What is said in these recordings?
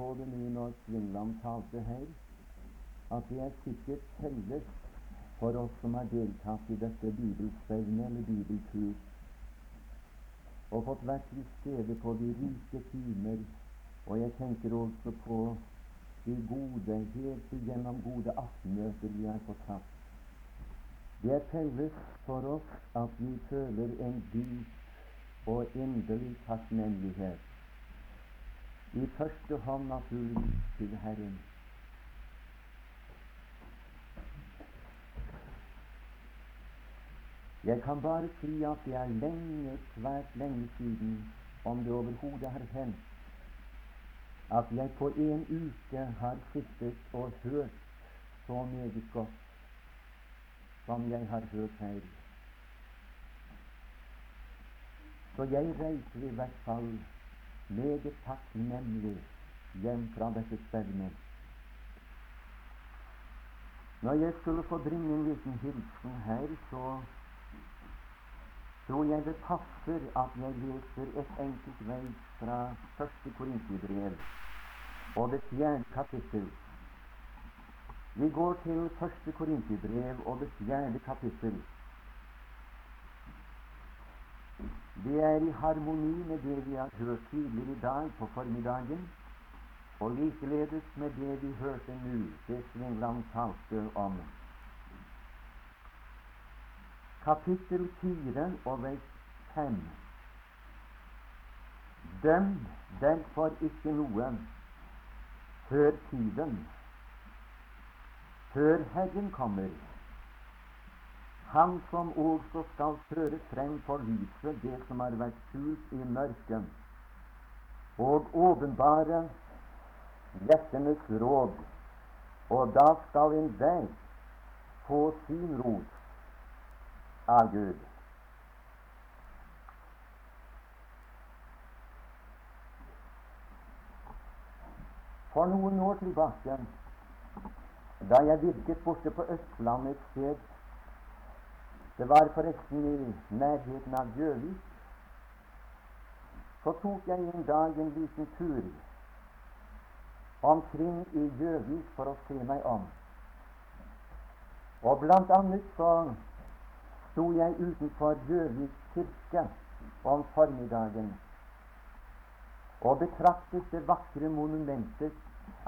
på det nå når Svindland talte her, at det er sikkert felles for oss som har deltatt i dette bibelstevnet eller bibeltur, og fått vært til stede på de rike timer, og jeg tenker også på de gode, helt igjennom gode aftenmøter vi har fått hatt. Det er felles for oss at vi føler en dyp og inderlig takknemlighet i første hånd naturligvis til Herren. Jeg kan bare si at det er lenge, svært lenge siden, om det overhodet har hendt, at jeg på en uke har sittet og hørt så meget godt som jeg har hørt her. Så jeg reiser i hvert fall meget takknemlig hjem fra dette stevnet. Når jeg skulle få bringe en liten hilsen her, så tror jeg det passer at jeg leser et enkelt vers fra første Korinterbrev og det fjerde kapittel. Vi går til første Korinterbrev og det fjerde kapittel. Det er i harmoni med det vi har hørt tidligere i dag på formiddagen, og likeledes med det vi hørte nå, det Svingland talte om. Kapittel 4 og vers 5. Døm derfor ikke noen før tiden, før Herren kommer han som også skal føre frem for lyset det som har vært skjult i mørket, og åpenbare hjertenes råd, og da skal enhver få sin rot av Gud. For noen år tilbake, da jeg virket borte på Østlandet et sted det var forresten i nærheten av Gjøvik. Så tok jeg en dag en liten tur omkring i Gjøvik for å se meg om. Og blant annet så sto jeg utenfor Gjøvik kirke om formiddagen og betraktet det vakre monumentet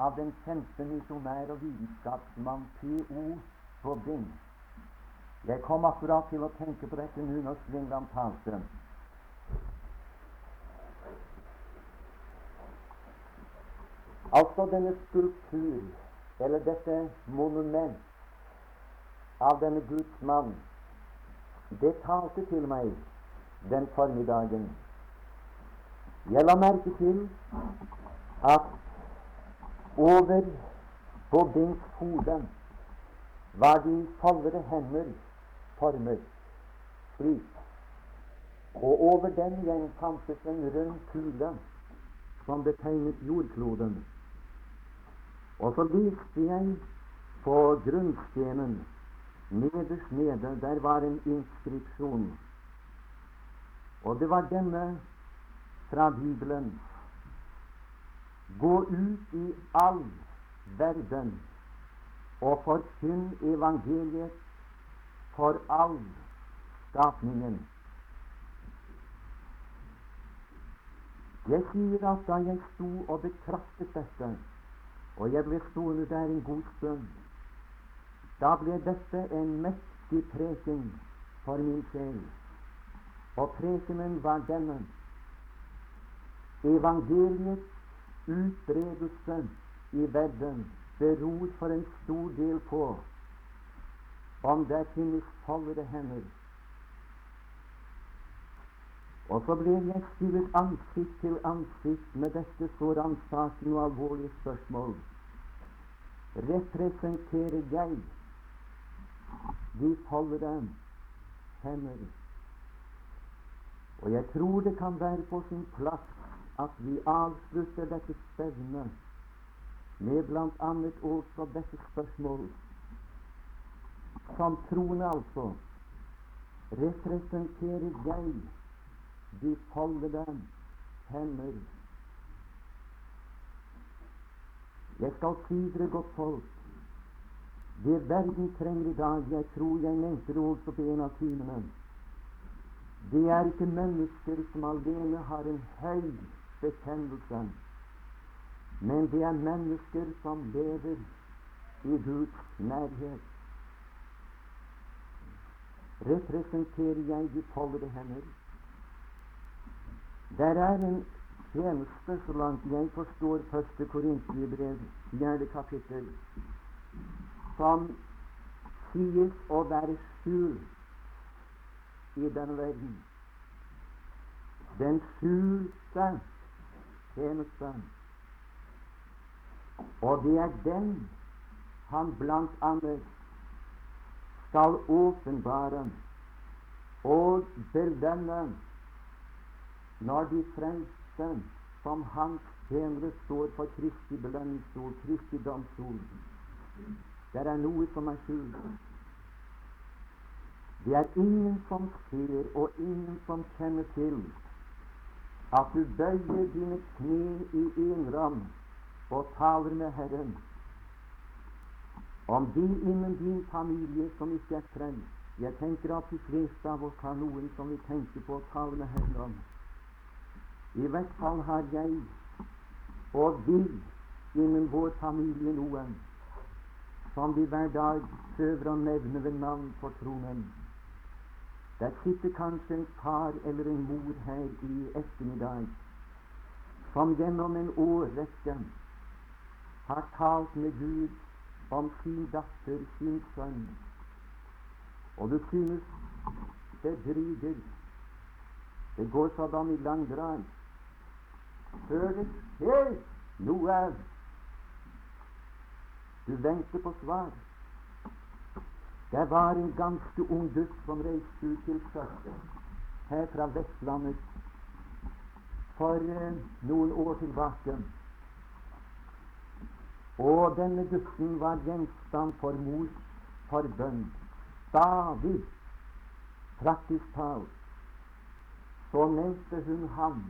av den kjente misjonær og vitenskapsmann P.O. Bobbing jeg kom akkurat til å tenke på dette nå når Svingland talte. Altså denne skulptur, eller dette monument av denne Guds mann, det talte til meg den formiddagen. Jeg la merke til at over på Bings hode var de foldede hender former slik. Og over den igjen fantes en rund kule som betegnet jordkloden. Og så viste jeg på grunnstenen nederst nede, der var en inskripsjon. Og det var denne fra Bibelen. Gå ut i all verden og forkynn evangeliet for all skapningen. Jeg sier at da jeg sto og betraktet dette, og jeg ble stående der en god stund, da ble dette en mektig preken for min sjel. Og prekenen var denne Evangeliets utbredelse i verden beror for en stor del på om det finnes fallede hender. Og så ble jeg stillet ansikt til ansikt med dette så ransakende og alvorlige spørsmål. Representerer jeg de fallede hender? Og jeg tror det kan være på sin plass at vi avslutter dette stevnet med bl.a. også dette spørsmålet som troende, altså, representerer jeg de dem, hender. Jeg skal si dere, godt folk, det verden trenger i dag, jeg tror jeg nevnte det også på en av timene, det er ikke mennesker som alene har en høy bekjennelse, men det er mennesker som lever i Guds nærhet. Representerer jeg de foldede hender? Der er en tjeneste, så langt jeg forstår første Korintiebrev, fjerde kapittel, som sies å være skjult i denne verden. Den skjulte tjenesten. Og det er den han blant annet skal åpenbare og belønne når de frelste som hans tjenere står på Kristi belønningsstol, Kristi domstol. Det er noe som er skjult. Det er ingen som ser, og ingen som kjenner til at du bøyer dine kne i en ram og taler med Herren om de innen din familie som ikke er frelst. Jeg tenker at de fleste av oss har noen som vi tenker på å tale med Herren om. I hvert fall har jeg og vi innen vår familie noen som vi hver dag prøver å nevne ved navn på tronen. Der sitter kanskje en far eller en mor her i ettermiddag som gjennom en årrekke har talt med Gud om sin datter, sin sønn. Og du synes det dryger. Det går sådan i langdrag før det skjer noe. Du venter på svar. Det var en ganske ung gutt som reiste ut til sjøs her fra Vestlandet for eh, noen år tilbake. Og denne gutten var gjenstand for mors forbønn. Stadig, praktisk talt, så nevnte hun ham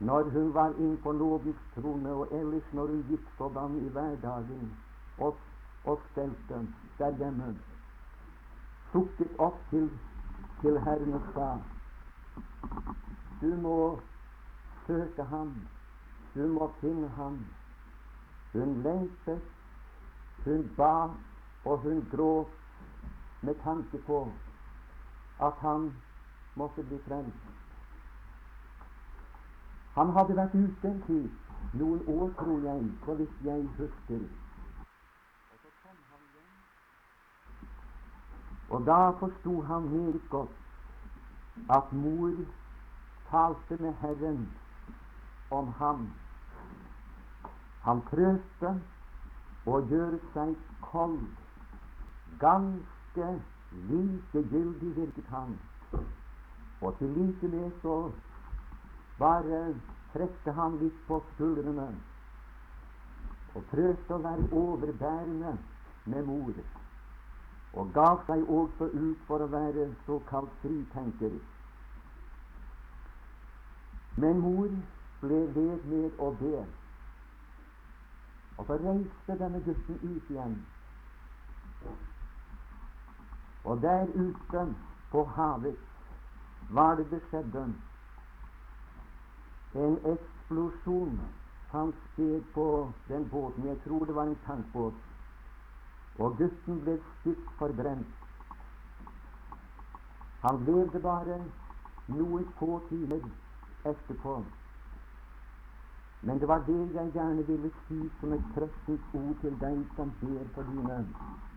når hun var nådens trone, og ellers når hun gikk sådan i hverdagen og, og stelte der hjemme, sukket opp til, til Herren og sa Du må søke ham, du må finne ham. Hun lengtet, hun ba, og hun gråt med tanke på at han måtte bli frelst. Han hadde vært ute en tid, noen år, tror jeg, så vidt jeg husker. Og da forsto han meget godt at mor talte med Herren om ham. Han prøvde å gjøre seg kold. Ganske likegyldig virket han. Og til like med så bare trekte han litt på skuldrene og prøvde å være overbærende med mor, og ga seg også ut for å være såkalt fritenker. Men mor ble ved med å be, og så reiste denne gutten ut igjen. Og der ute på havet var det det skjedde en eksplosjon fant sted på den båten. Jeg tror det var en tankbåt. Og gutten ble stygt forbrent. Han levde bare noen få timer etterpå. Men det var det jeg gjerne ville si som et trøstens ord til deg som ber for dine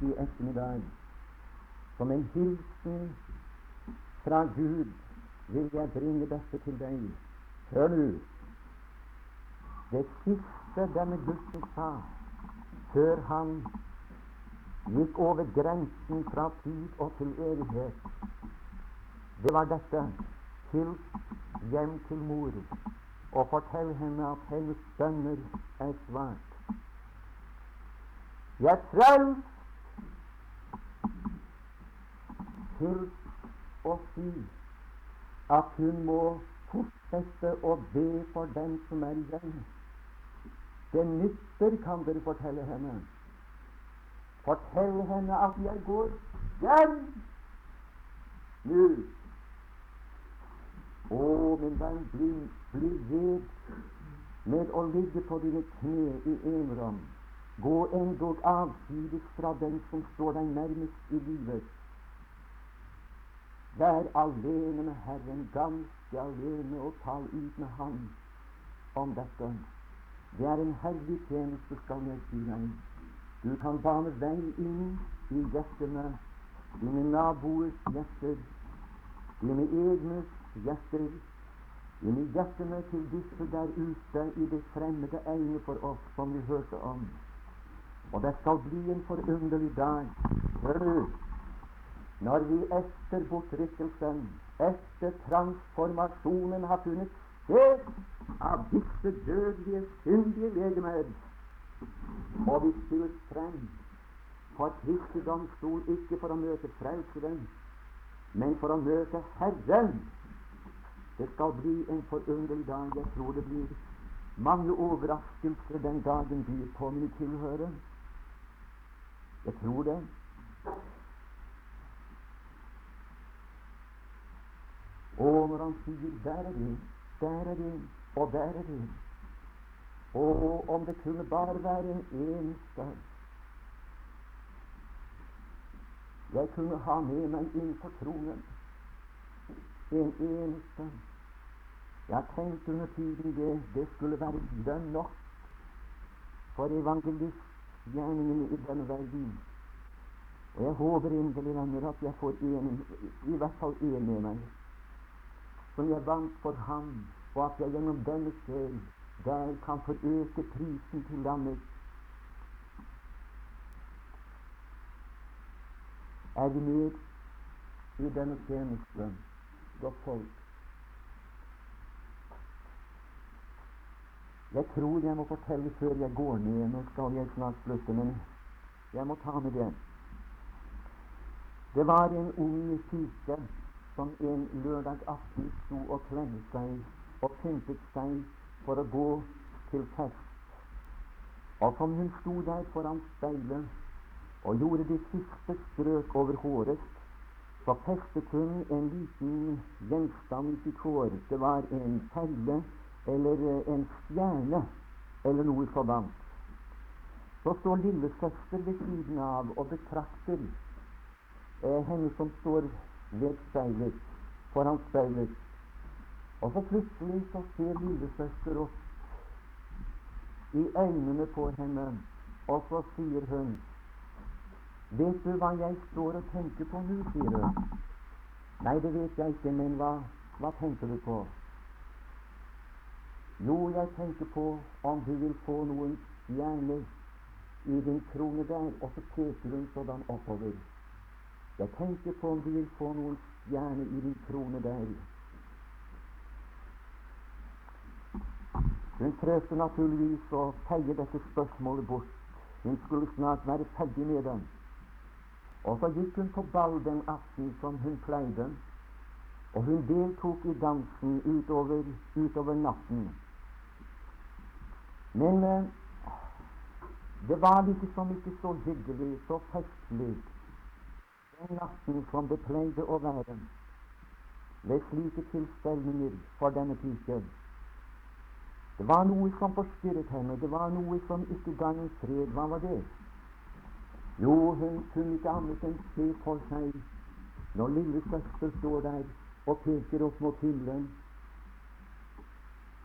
i ettermiddag. Som en hilsen fra Gud vil jeg bringe dette til deg. Hør nå. Det siste denne gutten sa før han gikk over grensen fra tid og til evighet, det var dette Hils hjem til mor og fortell henne at hennes bønner er svart. Jeg frelst! Hils og si at hun må fortsette å be for den som er igjen. Det nytter, kan dere fortelle henne. Fortell henne at jeg går hjem nå. Å, min venn, bli, bli ved med å ligge på dine kne i enrom. Gå endog avsides fra den som står deg nærmest i livet. Vær alene med Herren, ganske alene, og tal ut med Ham om dette. Det er en herlig tjeneste, skal jeg si deg. Du kan bane vei inn i hjertene, dine naboers hjerter, dine egnes hjerter, inn i hjertene til disse der ute i det fremmede egnet for oss, som vi hørte om. Og det skal bli en forunderlig dag. Hør du, når vi etter bortrykkelsen, etter transformasjonen, har funnet sted av disse dødelige, syndige legemer, og vi stilles frem for Kristi domstol, ikke for å møte Frelseren, men for å møte Herren. Det skal bli en forunderlig dag. Jeg tror det blir mange overraskelser den dagen byr på mine tilhørere. Jeg tror det. Og når han sier 'der er det', 'der er det', og 'der er det' Og om det kunne bare være en eneste jeg kunne ha med meg inn på tronen. En eneste. Jeg tenkte under tiden det, det skulle være lønn nok for evangelistgjerningen i denne verden. Og jeg håper inderlig venner at jeg får en, i hvert fall én med meg, som jeg vant for ham, og at jeg gjennom denne sjel der kan få øke prisen til landet. Er vi med i denne tjenesten, godt folk? Jeg tror jeg må fortelle før jeg går ned. Nå skal jeg snart slutte, men jeg må ta med det. Det var en ung pike som en lørdag aften sto og kledde seg og pyntet seg for å gå til fest. Og som hun sto der foran speilet og gjorde de siste strøk over håret, så festet hun en liten gjenstand i sitt hår. Det var en perle eller en stjerne eller noe sådant. Så står lillesøster ved siden av og betrakter eh, henne som står ved speilet, foran speilet. Og så plutselig så ser lillesøster opp i øynene på henne, og så sier hun Vet du hva jeg står og tenker på nå, sier hun. Nei, det vet jeg ikke, men hva, hva tenker du på? Jo, jeg tenker på om du vil få noen stjerner i din krone der, og så peker hun sådan oppover. Jeg tenker på om du vil få noen stjerner i din krone der. Hun prøvde naturligvis å feie dette spørsmålet bort. Hun skulle snart være ferdig med det. Og så gikk hun på ball den aften som hun pleide, og hun deltok i dansen utover, utover natten. Men eh, det var liksom ikke så hyggelig, så festlig, den natten som det pleide å være ved slike tilstelninger for denne piken. Det var noe som forstyrret henne, det var noe som ikke ga henne fred. Hva var det? Jo, hun kunne ikke annet enn se for seg når lillesøster står der og peker opp mot himmelen.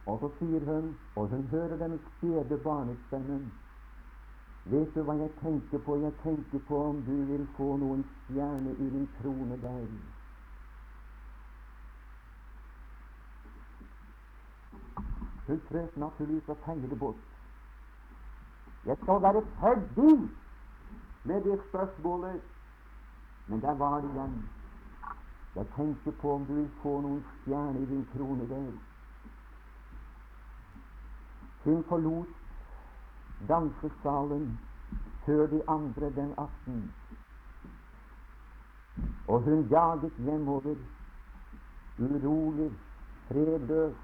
Og så sier hun, og hun hører den spede barnestemmen Vet du hva jeg tenker på? Jeg tenker på om du vil få noen stjerne i din krone der. Hun prøvde naturligvis å feie bort. Jeg skal være ferdig med det spørsmålet, men der var det igjen. Jeg tenker på om du vil få noen stjerner i din krone der. Hun forlot dansesalen før de andre den aften, og hun jaget hjemover, urolig, fredløs,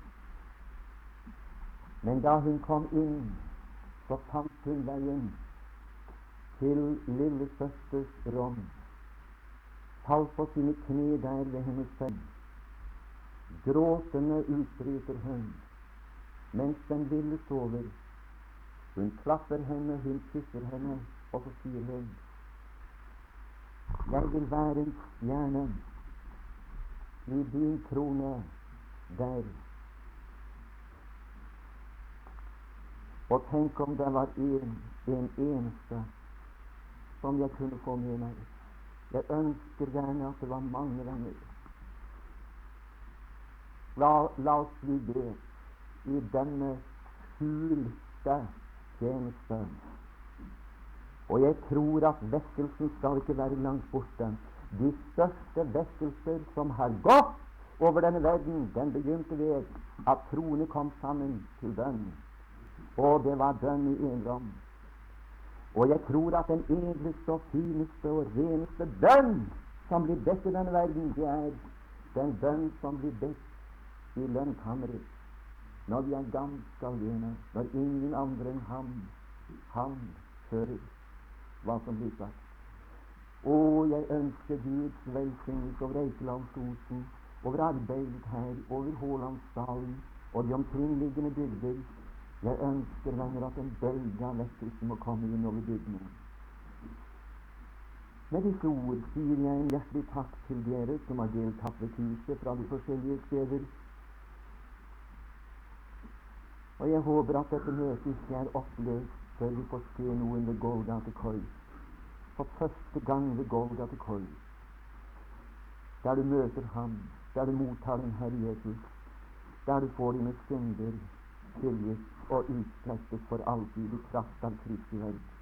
men da hun kom inn så fant hun veien til lillesøsters rom, falt på sine kne der ved hennes seng. Gråtende utbryter hun mens den lille sover. Hun klapper henne, hun kysser henne, og så sier hun Jeg vil være en stjerne i din krone der. Og tenk om det var en, en eneste som jeg kunne få med meg. Jeg ønsker gjerne at det var mange venner. La, la oss bli det i denne skjulte tjeneste. Og jeg tror at vekkelsen skal ikke være langt borte. De største vekkelser som har gått over denne verden, den begynte ved at troende kom sammen til bønn. Og det var bønn i enrom. Og jeg tror at den edleste og fineste og reneste bønn som blir bedt i denne verden, det er den bønn som blir bedt i lønnkammeret. Når vi er ganske alene, når ingen andre enn ham, han hører hva som blir sagt. Å, jeg ønsker Guds velsignelse over Eikelandsosen, over arbeidet her, over Hålandsdalen og de omkringliggende bygder. Jeg ønsker, lenger at en bølge av lettelse må komme inn over bygningen. Med disse ord sier jeg en hjertelig takk til dere som har deltatt ved kurset fra de forskjellige steder. Og jeg håper at dette møtet ikke er oppløst før vi får se noen ved Golgata Kors. For første gang ved Golgata Kors. Der du møter Ham, der du mottar den Herre Jesus, der du får dine synder tilgitt og utslettet for alltid i kraft av Kristi verk.